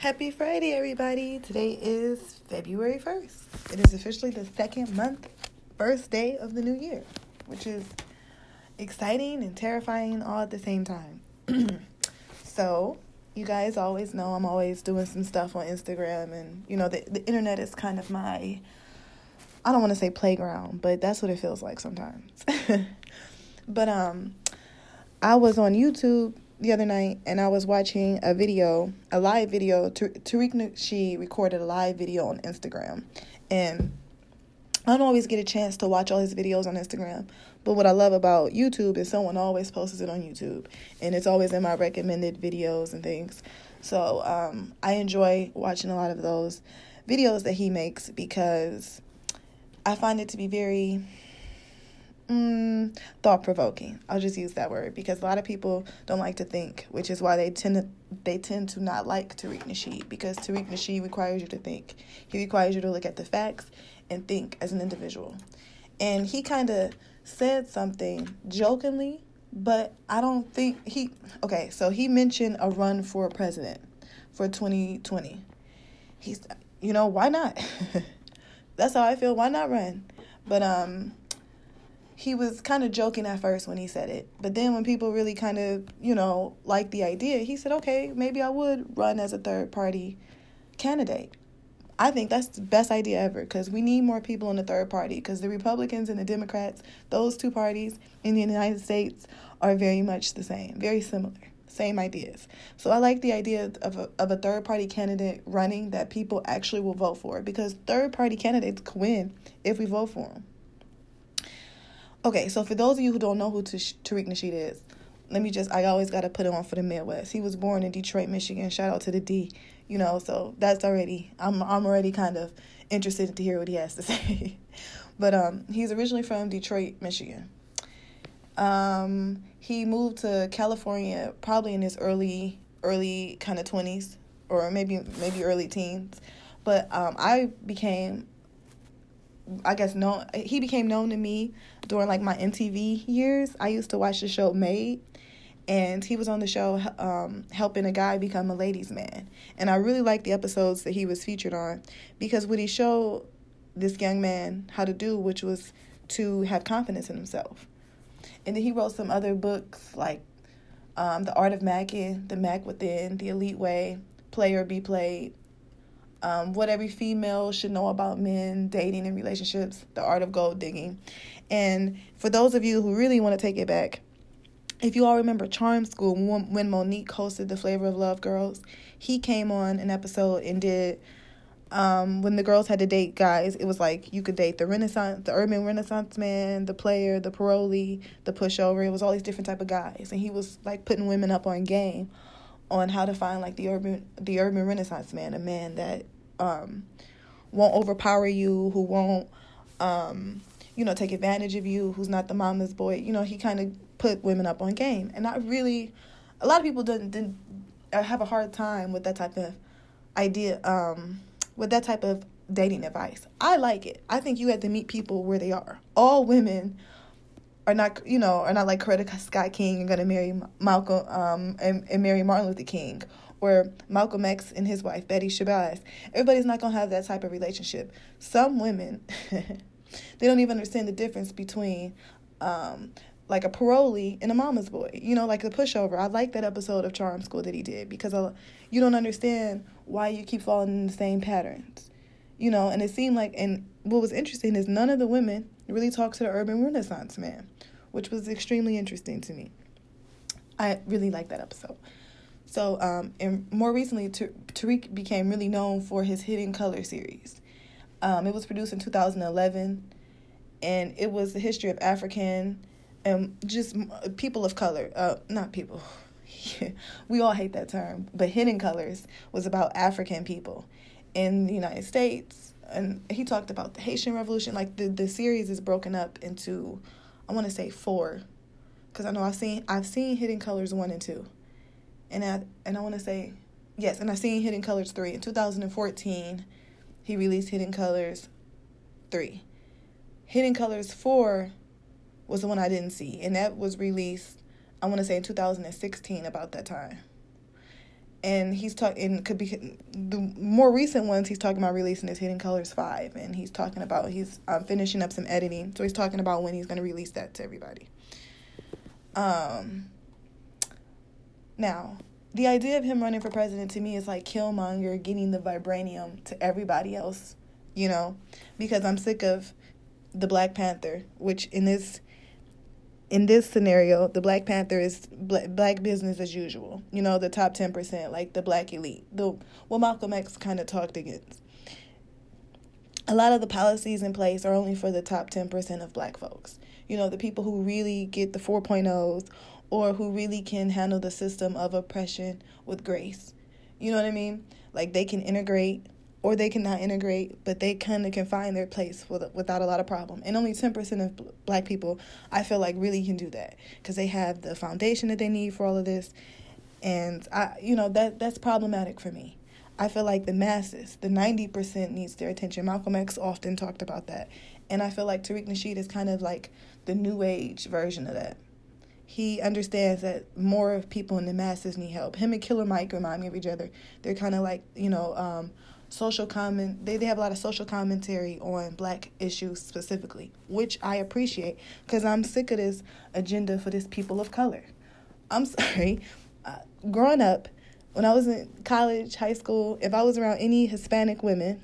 Happy Friday, everybody. Today is February 1st. It is officially the second month, first day of the new year, which is exciting and terrifying all at the same time. so, you guys always know I'm always doing some stuff on Instagram, and you know, the, the internet is kind of my, I don't want to say playground, but that's what it feels like sometimes. but, um, I was on YouTube the other night and I was watching a video, a live video. Tariq Nasheed recorded a live video on Instagram, and I don't always get a chance to watch all his videos on Instagram. But what I love about YouTube is someone always posts it on YouTube, and it's always in my recommended videos and things. So um, I enjoy watching a lot of those videos that he makes because I find it to be very mm, thought provoking. I'll just use that word because a lot of people don't like to think, which is why they tend to they tend to not like Tariq Nasheed because Tariq Nasheed requires you to think. He requires you to look at the facts and think as an individual. And he kind of said something jokingly, but I don't think he okay, so he mentioned a run for president for 2020. He's you know, why not? That's how I feel. Why not run? But um he was kind of joking at first when he said it. But then when people really kind of, you know, liked the idea, he said, okay, maybe I would run as a third party candidate. I think that's the best idea ever because we need more people in the third party because the Republicans and the Democrats, those two parties in the United States are very much the same, very similar, same ideas. So I like the idea of a, of a third party candidate running that people actually will vote for because third party candidates can win if we vote for them. Okay, so for those of you who don't know who Tariq Nasheed is, let me just, I always got to put it on for the Midwest. He was born in Detroit, Michigan. Shout out to the D, you know, so that's already, I'm, I'm already kind of interested to hear what he has to say. but um, he's originally from Detroit, Michigan. Um, he moved to California probably in his early, early kind of 20s or maybe, maybe early teens. But um, I became I guess known he became known to me during like my MTV years. I used to watch the show Made and he was on the show um, helping a guy become a ladies man. And I really liked the episodes that he was featured on because what he showed this young man how to do, which was to have confidence in himself. And then he wrote some other books like um, The Art of Macking, The Mack Within, The Elite Way, Play or Be Played, um, what every female should know about men, dating, and relationships, the art of gold digging. And for those of you who really want to take it back, if you all remember Charm School, when Mo'Nique hosted the Flavor of Love Girls, he came on an episode and did. Um, when the girls had to date guys, it was like you could date the Renaissance, the urban Renaissance man, the player, the parolee, the pushover. It was all these different type of guys, and he was like putting women up on game on how to find like the urban the urban renaissance man, a man that um, won't overpower you, who won't um, you know take advantage of you, who's not the mama's boy. You know, he kind of put women up on game, and I really a lot of people didn't, didn't uh, have a hard time with that type of idea um, with that type of dating advice. I like it. I think you have to meet people where they are. All women are not you know are not like Coretta Scott King and gonna marry Malcolm um and, and marry Martin Luther King or Malcolm X and his wife Betty Shabazz. Everybody's not gonna have that type of relationship. Some women they don't even understand the difference between um like a parolee and a mama's boy. You know, like a pushover. I like that episode of Charm School that he did because uh, you don't understand why you keep falling in the same patterns. You know, and it seemed like and what was interesting is none of the women really talked to the urban renaissance man, which was extremely interesting to me. I really liked that episode. So, um, and more recently, Tariq became really known for his Hidden Color series. Um, it was produced in 2011, and it was the history of African and just people of color. Uh, not people. we all hate that term, but Hidden Colors was about African people in the United States and he talked about the Haitian Revolution. Like the the series is broken up into, I want to say four, because I know I've seen I've seen Hidden Colors one and two, and I and I want to say, yes, and I've seen Hidden Colors three in 2014. He released Hidden Colors three. Hidden Colors four was the one I didn't see, and that was released I want to say in 2016 about that time. And he's talking could be the more recent ones he's talking about releasing his hidden colors 5 and he's talking about he's um, finishing up some editing. So he's talking about when he's going to release that to everybody. Um now the idea of him running for president to me is like killmonger getting the vibranium to everybody else you know? Because i'm sick of the black panther which in this in this scenario, the Black Panther is black business as usual. You know, the top 10%, like the black elite. The what Malcolm X kind of talked against. A lot of the policies in place are only for the top 10% of black folks. You know, the people who really get the 4.0s or who really can handle the system of oppression with grace. You know what I mean? Like they can integrate or they cannot integrate, but they kind of can find their place with, without a lot of problem. And only 10% of black people, I feel like, really can do that because they have the foundation that they need for all of this. And, I, you know, that that's problematic for me. I feel like the masses, the 90% needs their attention. Malcolm X often talked about that. And I feel like Tariq Nasheed is kind of like the new age version of that. He understands that more of people in the masses need help. Him and Killer Mike remind me of each other. They're kind of like, you know, um, social comment they, they have a lot of social commentary on black issues specifically which i appreciate because i'm sick of this agenda for this people of color i'm sorry uh, growing up when i was in college high school if i was around any hispanic women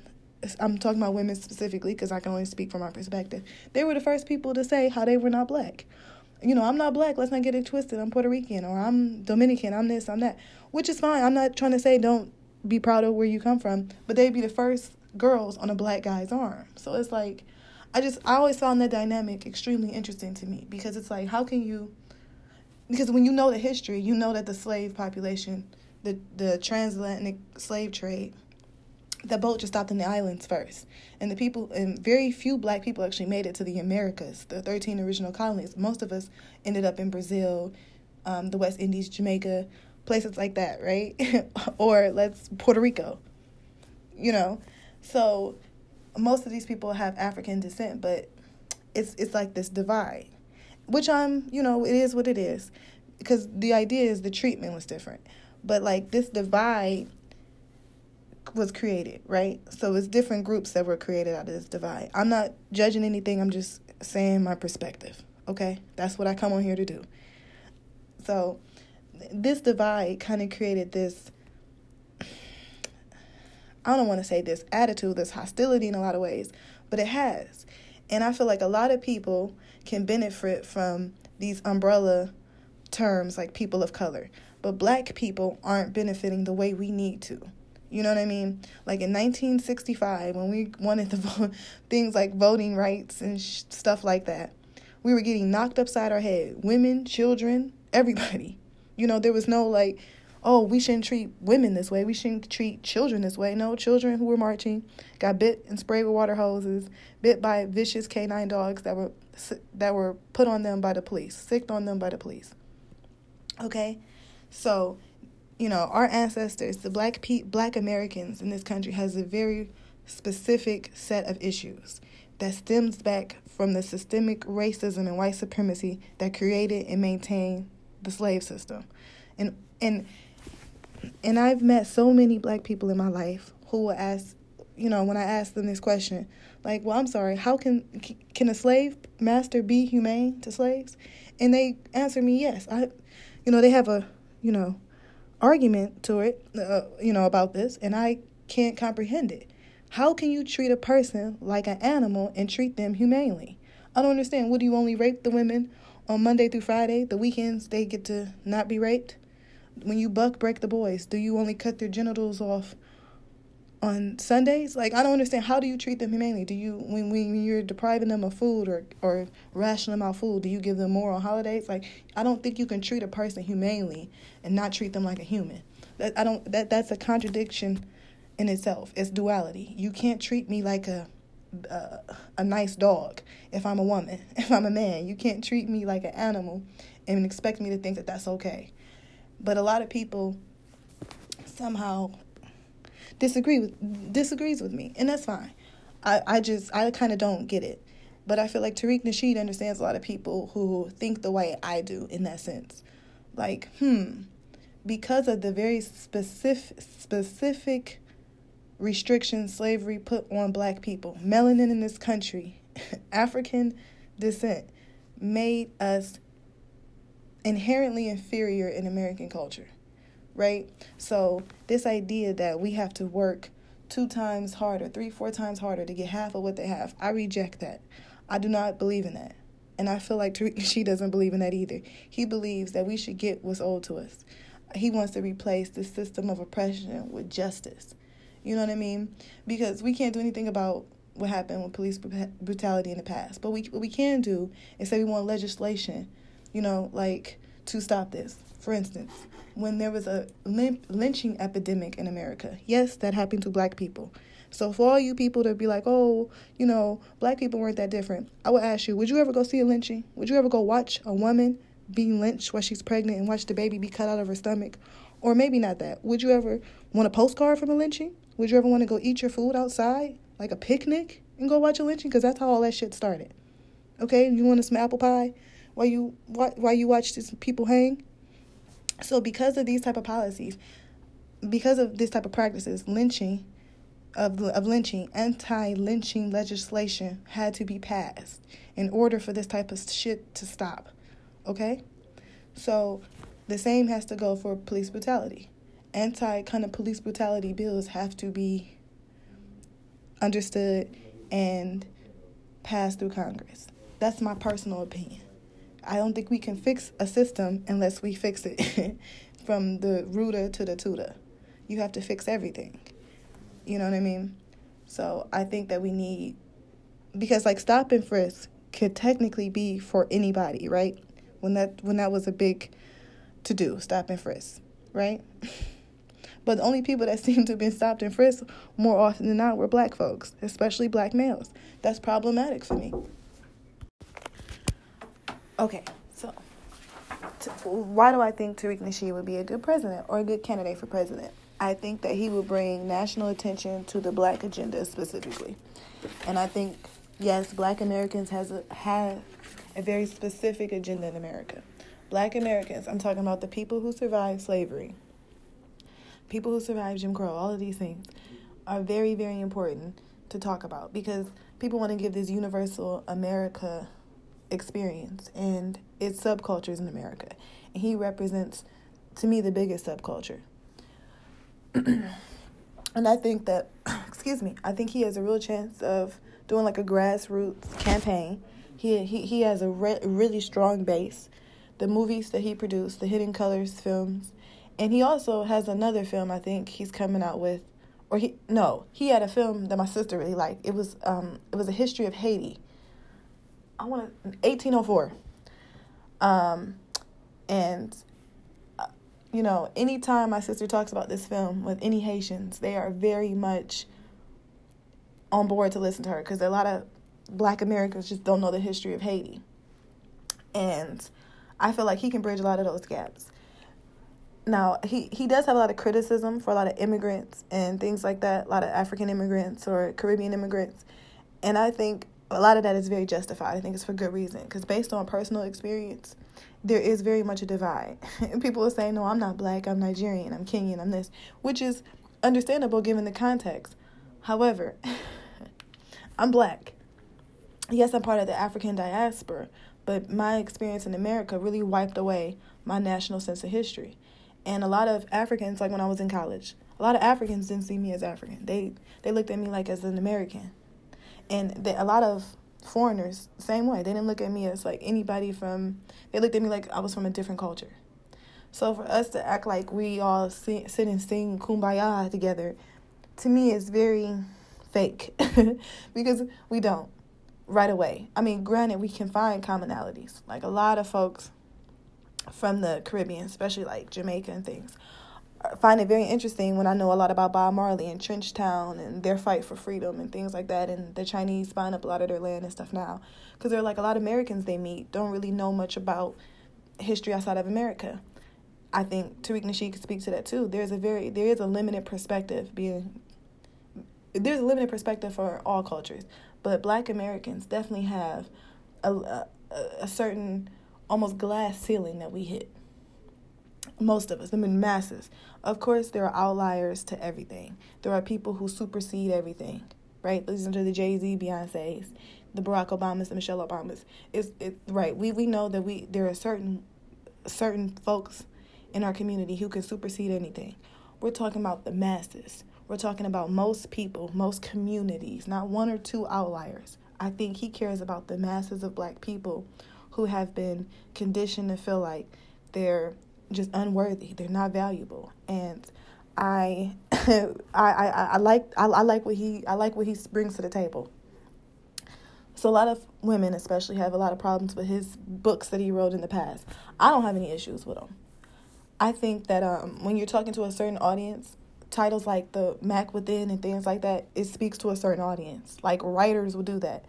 i'm talking about women specifically because i can only speak from my perspective they were the first people to say how they were not black you know, I'm not black, let's not get it twisted. I'm Puerto Rican or I'm Dominican, I'm this, I'm that. Which is fine. I'm not trying to say don't be proud of where you come from, but they'd be the first girls on a black guy's arm. So it's like, I just, I always found that dynamic extremely interesting to me because it's like, how can you, because when you know the history, you know that the slave population, the, the transatlantic slave trade, the boat just stopped in the islands first. And the people, and very few black people actually made it to the Americas, the 13 original colonies. Most of us ended up in Brazil, um, the West Indies, Jamaica, places like that, right? or let's Puerto Rico. You know. So most of these people have African descent, but it's it's like this divide. Which I'm, you know, it is what it is. Because the idea is the treatment was different. But like this divide was created, right? So it's different groups that were created out of this divide. I'm not judging anything, I'm just saying my perspective. Okay? That's what I come on here to do. So this divide kind of created this I don't want to say this attitude, this hostility in a lot of ways, but it has. And I feel like a lot of people can benefit from these umbrella terms like people of color, but black people aren't benefiting the way we need to. You know what I mean? Like in 1965, when we wanted the things like voting rights and sh- stuff like that, we were getting knocked upside our head. Women, children, everybody. You know, there was no like, oh, we shouldn't treat women this way. We shouldn't treat children this way. No, children who were marching got bit and sprayed with water hoses, bit by vicious canine dogs that were that were put on them by the police, sicked on them by the police. Okay, so you know our ancestors, the black pe- black Americans in this country, has a very specific set of issues that stems back from the systemic racism and white supremacy that created and maintained the slave system. And and and I've met so many black people in my life who will ask, you know, when I ask them this question, like, well, I'm sorry, how can can a slave master be humane to slaves? And they answer me, yes. I, you know, they have a, you know, argument to it, uh, you know, about this, and I can't comprehend it. How can you treat a person like an animal and treat them humanely? I don't understand. Would you only rape the women on Monday through Friday, the weekends they get to not be raped. When you buck break the boys, do you only cut their genitals off on Sundays? Like I don't understand. How do you treat them humanely? Do you when when you're depriving them of food or or rationing them out food, do you give them more on holidays? Like I don't think you can treat a person humanely and not treat them like a human. That I don't that that's a contradiction in itself. It's duality. You can't treat me like a uh, a nice dog if I'm a woman. If I'm a man, you can't treat me like an animal and expect me to think that that's okay. But a lot of people somehow disagree with disagrees with me, and that's fine. I, I just I kind of don't get it. But I feel like Tariq Nasheed understands a lot of people who think the way I do in that sense. Like, hmm, because of the very specific specific restrictions slavery put on black people. Melanin in this country, African descent, made us inherently inferior in American culture, right? So, this idea that we have to work two times harder, three, four times harder to get half of what they have, I reject that. I do not believe in that. And I feel like she doesn't believe in that either. He believes that we should get what's owed to us. He wants to replace the system of oppression with justice. You know what I mean? Because we can't do anything about what happened with police brutality in the past. But we what we can do is say we want legislation, you know, like to stop this. For instance, when there was a lynching epidemic in America, yes, that happened to black people. So for all you people to be like, oh, you know, black people weren't that different, I would ask you, would you ever go see a lynching? Would you ever go watch a woman being lynched while she's pregnant and watch the baby be cut out of her stomach? Or maybe not that. Would you ever want a postcard from a lynching? Would you ever want to go eat your food outside, like a picnic, and go watch a lynching? Because that's how all that shit started. Okay, you want some apple pie while you while you watch these people hang? So because of these type of policies, because of this type of practices, lynching of, of lynching, anti-lynching legislation had to be passed in order for this type of shit to stop. Okay? So the same has to go for police brutality. Anti kind of police brutality bills have to be understood and passed through Congress. That's my personal opinion. I don't think we can fix a system unless we fix it from the rooter to the tutor. You have to fix everything. You know what I mean? So I think that we need because like stop and frisk could technically be for anybody, right? When that when that was a big to do, stop and frisk, right? But the only people that seem to have been stopped and frisked more often than not were black folks, especially black males. That's problematic for me. Okay, so why do I think Tariq Nasheed would be a good president or a good candidate for president? I think that he would bring national attention to the black agenda specifically. And I think, yes, black Americans has a, have a very specific agenda in America. Black Americans, I'm talking about the people who survived slavery, people who survived Jim Crow, all of these things are very, very important to talk about because people want to give this universal America experience and its subcultures in America. And he represents, to me, the biggest subculture. and I think that, excuse me, I think he has a real chance of doing like a grassroots campaign. He he he has a re- really strong base. The movies that he produced, the Hidden Colors films, and he also has another film I think he's coming out with, or he no, he had a film that my sister really liked. It was um it was a history of Haiti I want to 1804. Um, and uh, you know, anytime my sister talks about this film with any Haitians, they are very much on board to listen to her because a lot of Black Americans just don't know the history of Haiti, and I feel like he can bridge a lot of those gaps. Now he he does have a lot of criticism for a lot of immigrants and things like that, a lot of African immigrants or Caribbean immigrants, and I think a lot of that is very justified. I think it's for good reason because based on personal experience, there is very much a divide. People will say, "No, I'm not black. I'm Nigerian. I'm Kenyan. I'm this," which is understandable given the context. However, I'm black. Yes, I'm part of the African diaspora, but my experience in America really wiped away my national sense of history. And a lot of Africans, like when I was in college, a lot of Africans didn't see me as African. They they looked at me like as an American. And the, a lot of foreigners same way. They didn't look at me as like anybody from they looked at me like i was from a different culture. So for us to act like we all sit, sit and sing kumbaya together to me is very fake. Because we don't right away. I mean granted we can find commonalities. Like a lot of folks from the caribbean especially like jamaica and things find it very interesting when I know a lot about Bob Marley and Trenchtown and their fight for freedom and things like that, and the Chinese buying up a lot of their land and stuff now. Because they're like a lot of Americans they meet don't really know much about history outside of America. I think Tariq Nasheed could speak to that too. There's a very there is a limited perspective being there's a limited perspective for all cultures, but Black Americans definitely have a, a, a certain almost glass ceiling that we hit Most of us, I mean, masses. Of course, there are outliers to everything. There are people who supersede everything, right? Listen to the Jay Z, Beyonce's, the Barack Obamas, the Michelle Obamas. It's it right. We we know that we there are certain certain folks in our community who can supersede anything. We're talking about the masses. We're talking about most people, most communities, not one or two outliers. I think he cares about the masses of black people who have been conditioned to feel like they're just unworthy, they're not valuable. And I I, I, I like I, I like what he I like what he brings to the table. So a lot of women especially have a lot of problems with his books that he wrote in the past. I don't have any issues with them. I think that um, when you're talking to a certain audience, titles like the Mack Within and things like that, it speaks to a certain audience. Like writers will do that.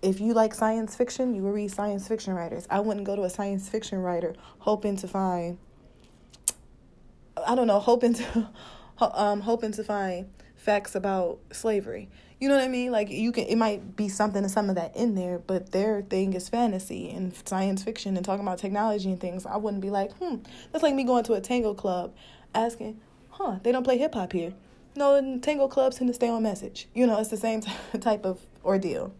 If you like science fiction, you will read science fiction writers. I wouldn't go to a science fiction writer hoping to find I don't know, hoping to um hoping to find facts about slavery. You know what I mean? Like you can it might be something to some of that in there, but their thing is fantasy and science fiction and talking about technology and things. I wouldn't be like, hmm, that's like me going to a tango club asking, huh, they don't play hip hop here. No, tango clubs tend to stay on message. You know, it's the same type of ordeal.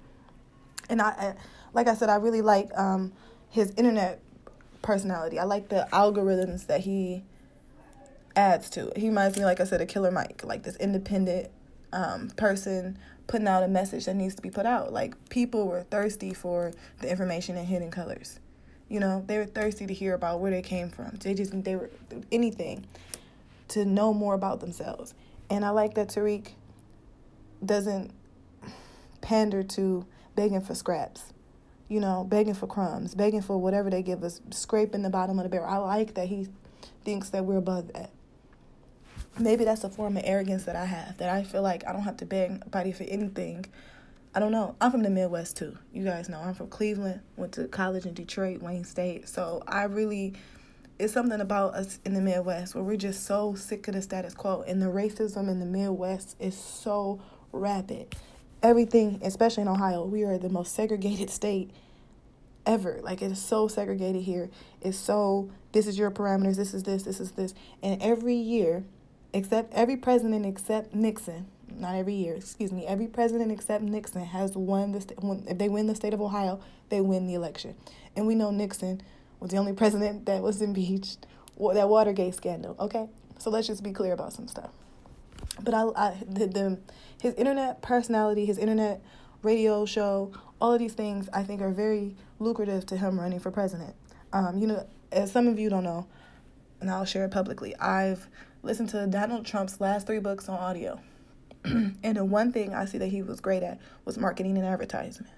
And I, I like I said, I really like um, his internet personality. I like the algorithms that he adds to it. He reminds me, like I said, a Killer Mike, like this independent um, person putting out a message that needs to be put out. Like people were thirsty for the information in Hidden Colors. You know, they were thirsty to hear about where they came from. They just they were anything to know more about themselves. And I like that Tariq doesn't pander to begging for scraps, you know, begging for crumbs, begging for whatever they give us, scraping the bottom of the barrel. I like that he thinks that we're above that. Maybe that's a form of arrogance that I have, that I feel like I don't have to beg anybody for anything. I don't know. I'm from the Midwest too. You guys know I'm from Cleveland, went to college in Detroit, Wayne State. So I really it's something about us in the Midwest where we're just so sick of the status quo. And the racism in the Midwest is so rapid. Everything, especially in Ohio, we are the most segregated state ever. Like it is so segregated here. It's so this is your parameters, this is this, this is this. And every year, except every president except Nixon, not every year, excuse me, every president except Nixon has won the state. If they win the state of Ohio, they win the election. And we know Nixon was the only president that was impeached. That Watergate scandal. Okay, so let's just be clear about some stuff. But I, I the, the his internet personality, his internet radio show, all of these things I think are very lucrative to him running for president. Um, you know, as some of you don't know, and I'll share it publicly, I've listened to Donald Trump's last three books on audio. and the one thing I see that he was great at was marketing and advertisement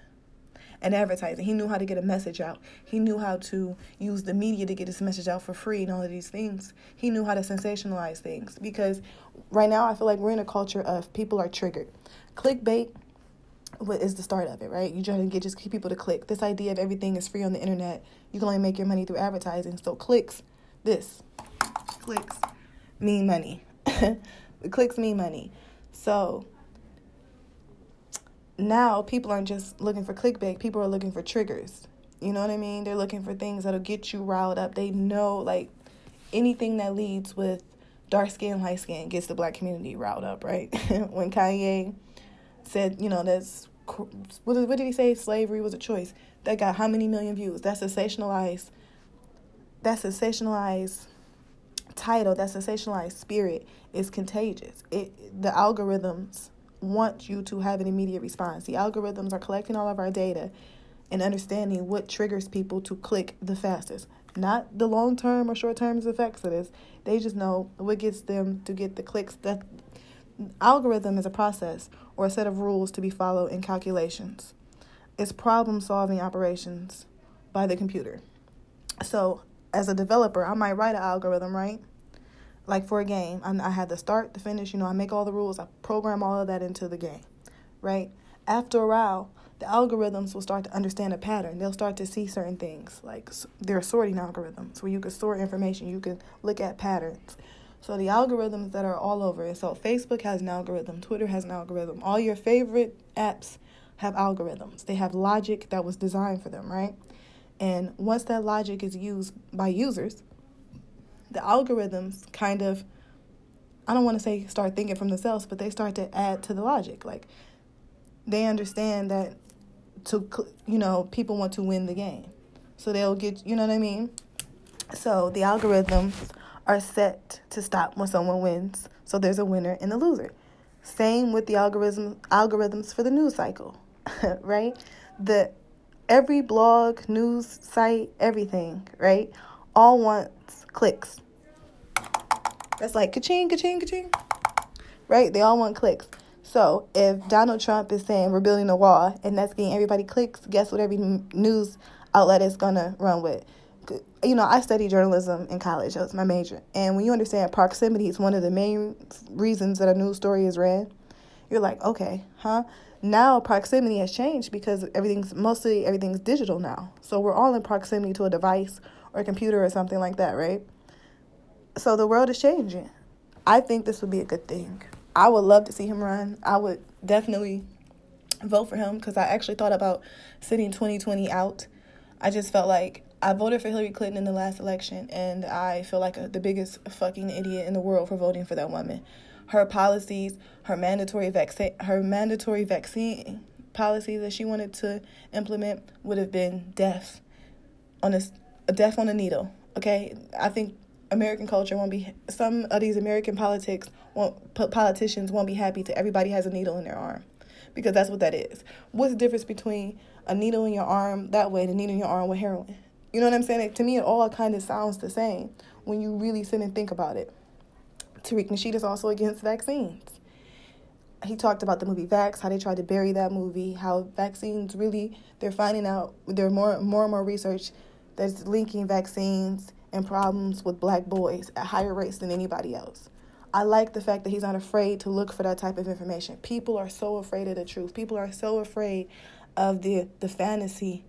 and advertising. He knew how to get a message out. He knew how to use the media to get his message out for free and all of these things. He knew how to sensationalize things because right now I feel like we're in a culture of people are triggered. Clickbait is the start of it, right? You're trying to get just keep people to click. This idea of everything is free on the internet. You can only make your money through advertising. So clicks, this clicks mean money. clicks mean money. So now people aren't just looking for clickbait, people are looking for triggers. You know what I mean? They're looking for things that'll get you riled up. They know like anything that leads with dark skin, light skin gets the black community riled up, right? when Kanye said, you know, that's what did, what did he say? Slavery was a choice. That got how many million views? That sensationalized. That sensationalized title. That sensationalized spirit is contagious. It the algorithms want you to have an immediate response. The algorithms are collecting all of our data and understanding what triggers people to click the fastest. Not the long term or short term effects of this. They just know what gets them to get the clicks. That algorithm is a process or a set of rules to be followed in calculations. It's problem solving operations by the computer. So, as a developer, I might write an algorithm, right? Like for a game, I, I had the start, the finish, you know, I make all the rules, I program all of that into the game, right? After a while, the algorithms will start to understand a pattern. They'll start to see certain things, like there are sorting algorithms where you can sort information, you can look at patterns. So the algorithms that are all over. It. So Facebook has an algorithm, Twitter has an algorithm. All your favorite apps have algorithms. They have logic that was designed for them, right? And once that logic is used by users, the algorithms kind of I don't want to say start thinking from themselves, but they start to add to the logic. Like they understand that to you know people want to win the game, so they'll get you know what I mean. So the algorithms are set to stop when someone wins. So there's a winner and a loser. Same with the algorithm algorithms for the news cycle, right? The every blog, news site, everything, right? All wants clicks. That's like ka-ching, ka-ching, ka-ching. Right? They all want clicks. So if Donald Trump is saying we're building a wall and that's getting everybody clicks, guess what every news outlet is gonna run with? You know, I studied journalism in college. That was my major. And when you understand proximity is one of the main reasons that a news story is read, you're like, okay, huh? Now proximity has changed because everything's mostly everything's digital now. So we're all in proximity to a device or a computer or something like that, right? So the world is changing. I think this would be a good thing. I would love to see him run. I would definitely vote for him because I actually thought about sitting 2020 out. I just felt like I voted for Hillary Clinton in the last election, and I feel like a, the biggest fucking idiot in the world for voting for that woman. Her policies, her mandatory vaccine, her mandatory vaccine policy that she wanted to implement would have been death on a, a death on a needle. Okay, I think American culture won't be some of these American politics won't politicians won't be happy to everybody has a needle in their arm because that's what that is. What's the difference between a needle in your arm that way and a needle in your arm with heroin? You know what I'm saying? To me, it all kind of sounds the same when you really sit and think about it. Tariq Nasheed is also against vaccines. He talked about the movie Vaxxed, how they tried to bury that movie, how vaccines really they're finding out there more more and more research that's linking vaccines and problems with black boys at higher rates than anybody else. I like the fact that he's not afraid to look for that type of information. People are so afraid of the truth. People are so afraid of the the fantasy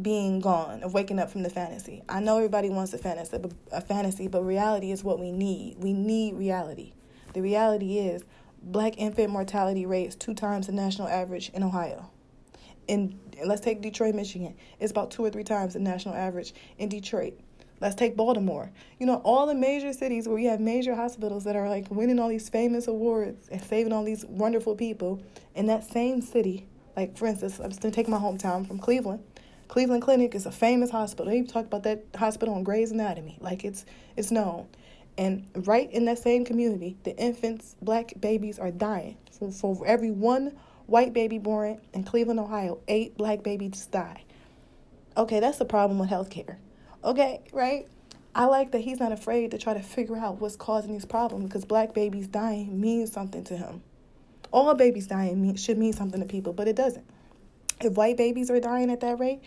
being gone, of waking up from the fantasy. I know everybody wants a fantasy, a fantasy, but reality is what we need. We need reality. The reality is black infant mortality rates two times the national average in Ohio. In let's take Detroit, Michigan. It's about two or three times the national average in Detroit. Let's take Baltimore. You know, all the major cities where we have major hospitals that are like winning all these famous awards and saving all these wonderful people. In that same city, like for instance, I'm gonna take my hometown from Cleveland. Cleveland Clinic is a famous hospital. They talk about that hospital on Grey's Anatomy. Like it's it's known. And right in that same community, the infants, black babies are dying. For, for every one white baby born in Cleveland, Ohio, eight black babies die. Okay, that's the problem with healthcare. Okay, right? I like that he's not afraid to try to figure out what's causing these problems because black babies dying means something to him. All babies dying mean, should mean something to people, but it doesn't. If white babies are dying at that rate,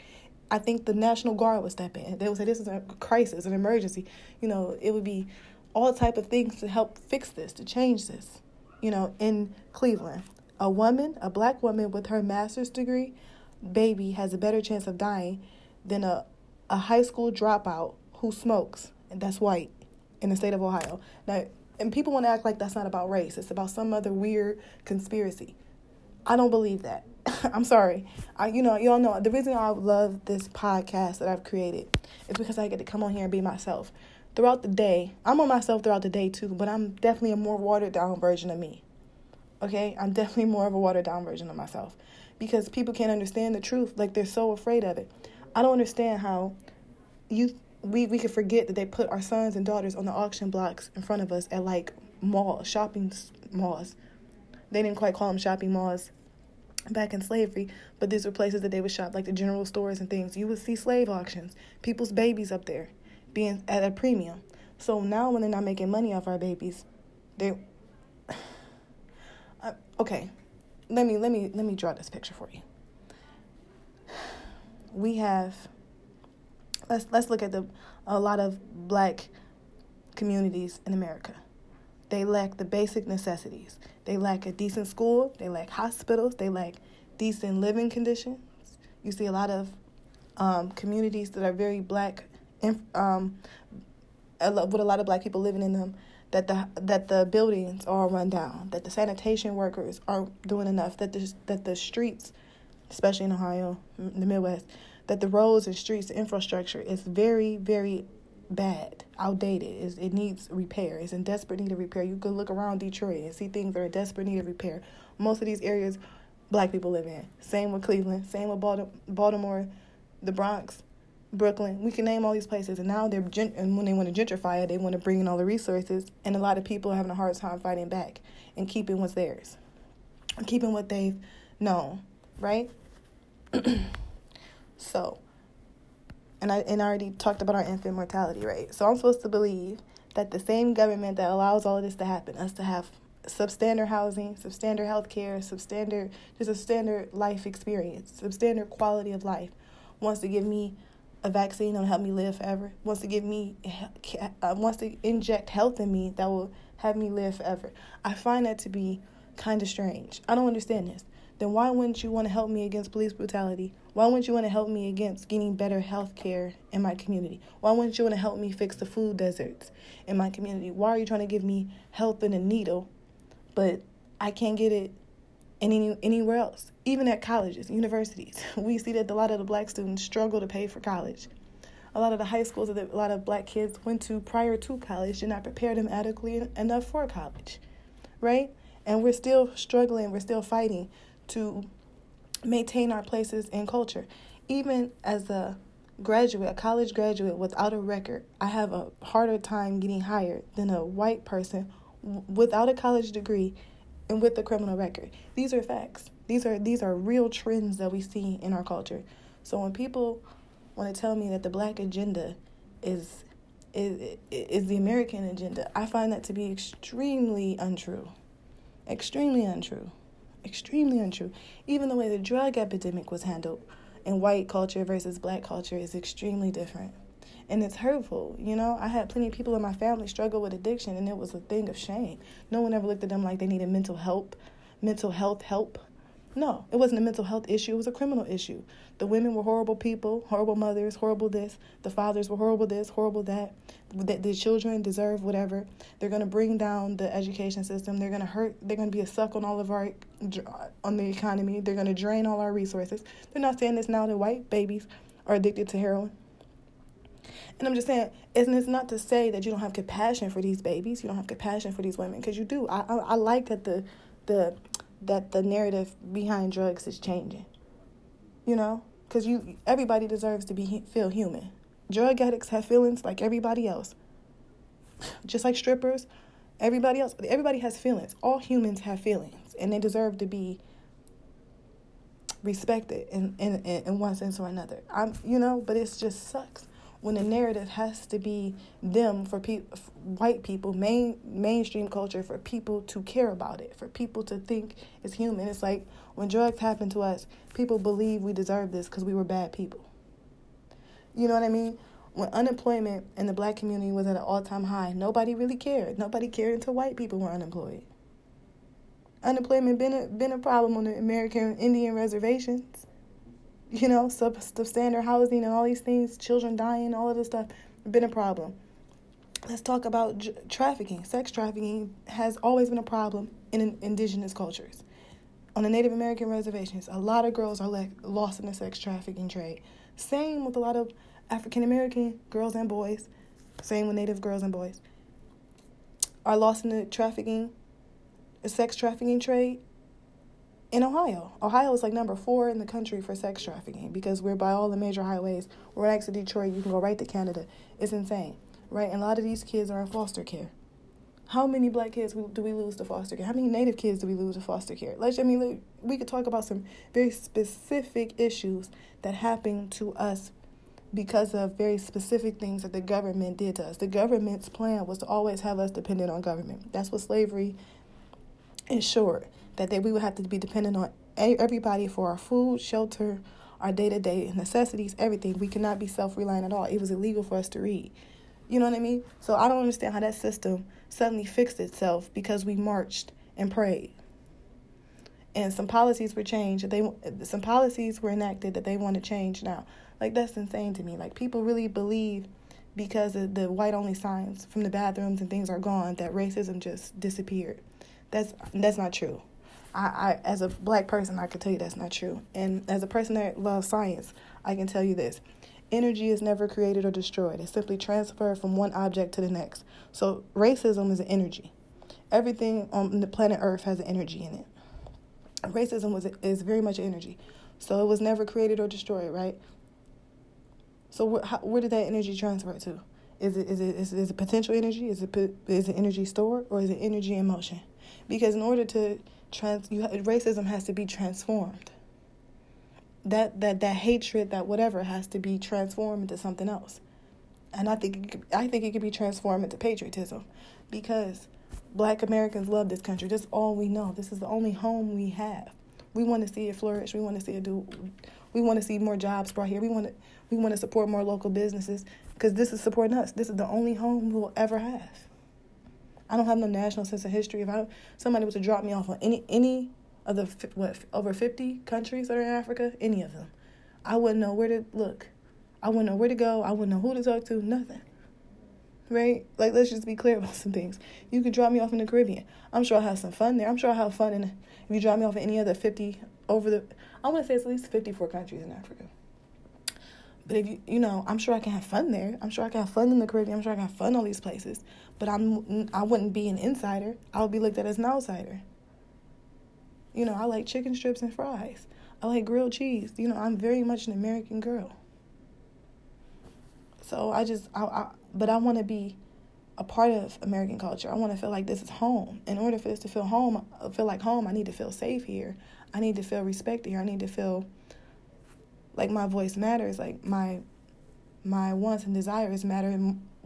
I think the National Guard would step in. They would say this is a crisis, an emergency. You know, it would be all type of things to help fix this, to change this. You know, in Cleveland, a woman, a black woman with her master's degree, baby has a better chance of dying than a a high school dropout who smokes, and that's white in the state of Ohio. Now, and people want to act like that's not about race. It's about some other weird conspiracy. I don't believe that. I'm sorry. I, you know, y'all know the reason I love this podcast that I've created is because I get to come on here and be myself. Throughout the day, I'm on myself throughout the day too, but I'm definitely a more watered down version of me. Okay? I'm definitely more of a watered down version of myself because people can't understand the truth. Like they're so afraid of it. I don't understand how you we we could forget that they put our sons and daughters on the auction blocks in front of us at like malls, shopping malls. They didn't quite call them shopping malls back in slavery, but these were places that they would shop, like the general stores and things. You would see slave auctions, people's babies up there being at a premium. So now when they're not making money off our babies, they uh, okay. Let me let me let me draw this picture for you we have let's let's look at the a lot of black communities in America. They lack the basic necessities. They lack a decent school, they lack hospitals, they lack decent living conditions. You see a lot of um, communities that are very black, um, with a lot of black people living in them. That the that the buildings are run down, that the sanitation workers aren't doing enough, that the that the streets especially in Ohio, the Midwest, that the roads and streets, infrastructure is very, very bad, outdated. It's, it needs repair. It's in desperate need of repair. You could look around Detroit and see things that are in desperate need of repair. Most of these areas, black people live in. Same with Cleveland. Same with Baltimore, the Bronx, Brooklyn. We can name all these places, and now they're gent- and when they want to gentrify it, they want to bring in all the resources, and a lot of people are having a hard time fighting back and keeping what's theirs, keeping what they've known, right? so and I and I already talked about our infant mortality rate. So I'm supposed to believe that the same government that allows all of this to happen, us to have substandard housing, substandard health care, substandard just a standard life experience, substandard quality of life, wants to give me a vaccine that'll help me live forever, wants to give me uh, wants to inject health in me that will have me live forever. I find that to be kind of strange. I don't understand this then why wouldn't you want to help me against police brutality? Why wouldn't you want to help me against getting better health care in my community? Why wouldn't you want to help me fix the food deserts in my community? Why are you trying to give me health in a needle, but I can't get it any anywhere else? Even at colleges, universities, we see that a lot of the black students struggle to pay for college. A lot of the high schools that a lot of black kids went to prior to college did not prepare them adequately enough for college, right? And we're still struggling, we're still fighting to maintain our places in culture. Even as a graduate, a college graduate without a record, I have a harder time getting hired than a white person without a college degree and with a criminal record. These are facts. These are these are real trends that we see in our culture. So when people want to tell me that the black agenda is is is the American agenda, I find that to be extremely untrue. Extremely untrue extremely untrue. Even the way the drug epidemic was handled in white culture versus black culture is extremely different. And it's hurtful. You know, I had plenty of people in my family struggle with addiction, and it was a thing of shame. No one ever looked at them like they needed mental help, mental health help. No, it wasn't a mental health issue, it was a criminal issue. The women were horrible people, horrible mothers, horrible this. The fathers were horrible this, horrible that. The, the children deserve whatever. They're going to bring down the education system. They're going to hurt, they're going to be a suck on all of our, on the economy. They're going to drain all our resources. They're not saying this now that white babies are addicted to heroin. And I'm just saying, and it's not to say that you don't have compassion for these babies, you don't have compassion for these women, because you do. I, I, I like that the the that the narrative behind drugs is changing. You know, because you everybody deserves to be feel human. Drug addicts have feelings like everybody else. Just like strippers, everybody else, everybody has feelings. All humans have feelings, and they deserve to be respected in in in one sense or another. I'm, you know, but it just sucks when the narrative has to be them for pe- white people, main mainstream culture for people to care about it, for people to think it's human. It's like when drugs happen to us, people believe we deserve this because we were bad people. You know what I mean? When unemployment in the black community was at an all time high, nobody really cared. Nobody cared until white people were unemployed. Unemployment been a, been a problem on the American Indian reservations you know, sub substandard housing and all these things, children dying, all of this stuff, been a problem. Let's talk about j- trafficking. Sex trafficking has always been a problem in, in indigenous cultures. On the Native American reservations, a lot of girls are le- lost in the sex trafficking trade. Same with a lot of African American girls and boys. Same with Native girls and boys. Are lost in the trafficking, the sex trafficking trade in Ohio. Ohio is like number four in the country for sex trafficking because we're by all the major highways. We're next to Detroit. You can go right to Canada. It's insane, right? And a lot of these kids are in foster care. How many black kids do we lose to foster care? How many Native kids do we lose to foster care? Let's, I mean, we could talk about some very specific issues that happen to us because of very specific things that the government did to us. The government's plan was to always have us dependent on government. That's what slavery ensured that they, we would have to be dependent on everybody for our food, shelter, our day to day necessities, everything. We cannot be self reliant at all. It was illegal for us to read. You know what I mean? So I don't understand how that system suddenly fixed itself because we marched and prayed. And some policies were changed. They some policies were enacted that they want to change now. Like that's insane to me. Like people really believe because of the white only signs from the bathrooms and things are gone that racism just disappeared. That's that's not true. I, I as a black person I can tell you that's not true. And as a person that loves science, I can tell you this. Energy is never created or destroyed. It's simply transferred from one object to the next. So racism is an energy. Everything on the planet Earth has an energy in it. Racism was is very much energy. So it was never created or destroyed, right? So where, how, where did that energy transfer to? Is it is it is, is it potential energy? Is it is it energy stored or is it energy in motion? Because in order to trans, you, racism has to be transformed that that that hatred, that whatever, has to be transformed into something else. And I think I think it could be transformed into patriotism, because Black Americans love this country. This is all we know. This is the only home we have. We want to see it flourish. We want to see it do. We want to see more jobs brought here. We want to we want to support more local businesses because this is supporting us. This is the only home we'll ever have. I don't have no national sense of history. If I somebody was to drop me off on any any of the what over 50 countries that are in Africa, any of them. I wouldn't know where to look. I wouldn't know where to go. I wouldn't know who to talk to, nothing. Right? Like let's just be clear about some things. You could drop me off in the Caribbean. I'm sure I'll have some fun there. I'm sure I'll have fun in if you drop me off in any other 50 over the I want to say it's at least 54 countries in Africa. But if you you know, I'm sure I can have fun there. I'm sure I can have fun in the Caribbean. I'm sure I can have fun all these places. But I'm I wouldn't be an insider. I would be looked at as an outsider. You know, I like chicken strips and fries. I like grilled cheese. You know, I'm very much an American girl. So I just, I, I but I want to be a part of American culture. I want to feel like this is home. In order for this to feel home, feel like home, I need to feel safe here. I need to feel respected here. I need to feel like my voice matters. Like my my wants and desires matter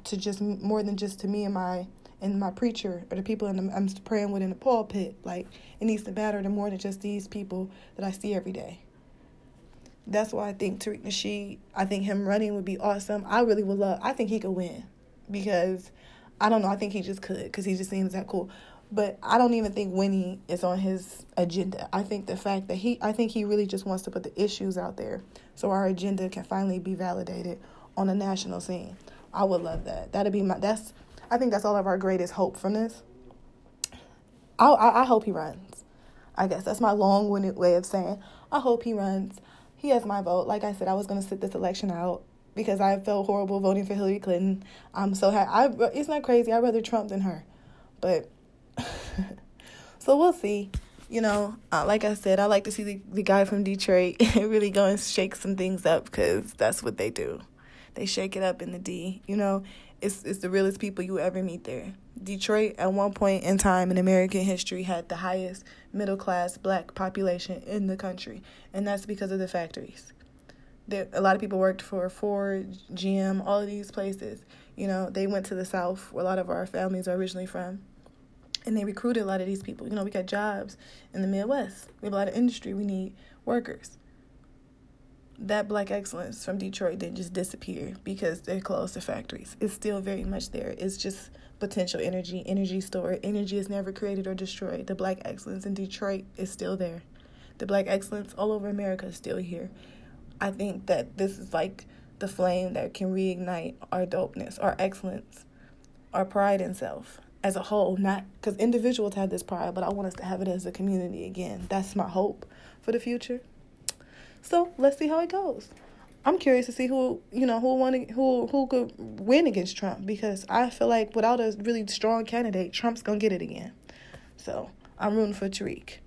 to just more than just to me and my and my preacher or the people in the, I'm praying with in the pulpit. Like it needs to matter to more than just these people that I see every day. That's why I think Tariq Nasheed, I think him running would be awesome. I really would love. I think he could win because I don't know. I think he just could because he just seems that cool. But I don't even think Winnie is on his agenda. I think the fact that he, I think he really just wants to put the issues out there so our agenda can finally be validated on a national scene. I would love that. That'd be my. That's I think that's all of our greatest hope from this. I, I, I hope he runs. I guess that's my long winded way of saying I hope he runs. He has my vote. Like I said, I was going to sit this election out because I felt horrible voting for Hillary Clinton. I'm so happy. I, it's not crazy. I'd rather Trump than her. But so we'll see. You know, uh, like I said, I like to see the, the guy from Detroit really go and shake some things up because that's what they do. They shake it up in the D. You know, it's it's the realest people you ever meet there. Detroit at one point in time in American history had the highest middle class black population in the country, and that's because of the factories. There, a lot of people worked for Ford, GM, all of these places. You know, they went to the South, where a lot of our families are originally from, and they recruited a lot of these people. You know, we got jobs in the Midwest. We have a lot of industry. We need workers that black excellence from Detroit didn't just disappear because they closed the factories. It's still very much there. It's just potential energy, energy stored. Energy is never created or destroyed. The black excellence in Detroit is still there. The black excellence all over America is still here. I think that this is like the flame that can reignite our dopeness, our excellence, our pride in self as a whole. Not because individuals have this pride, but I want us to have it as a community again. That's my hope for the future. So let's see how it goes. I'm curious to see who you know who won who who could win against Trump because I feel like without a really strong candidate, Trump's gonna get it again. So I'm rooting for Tariq.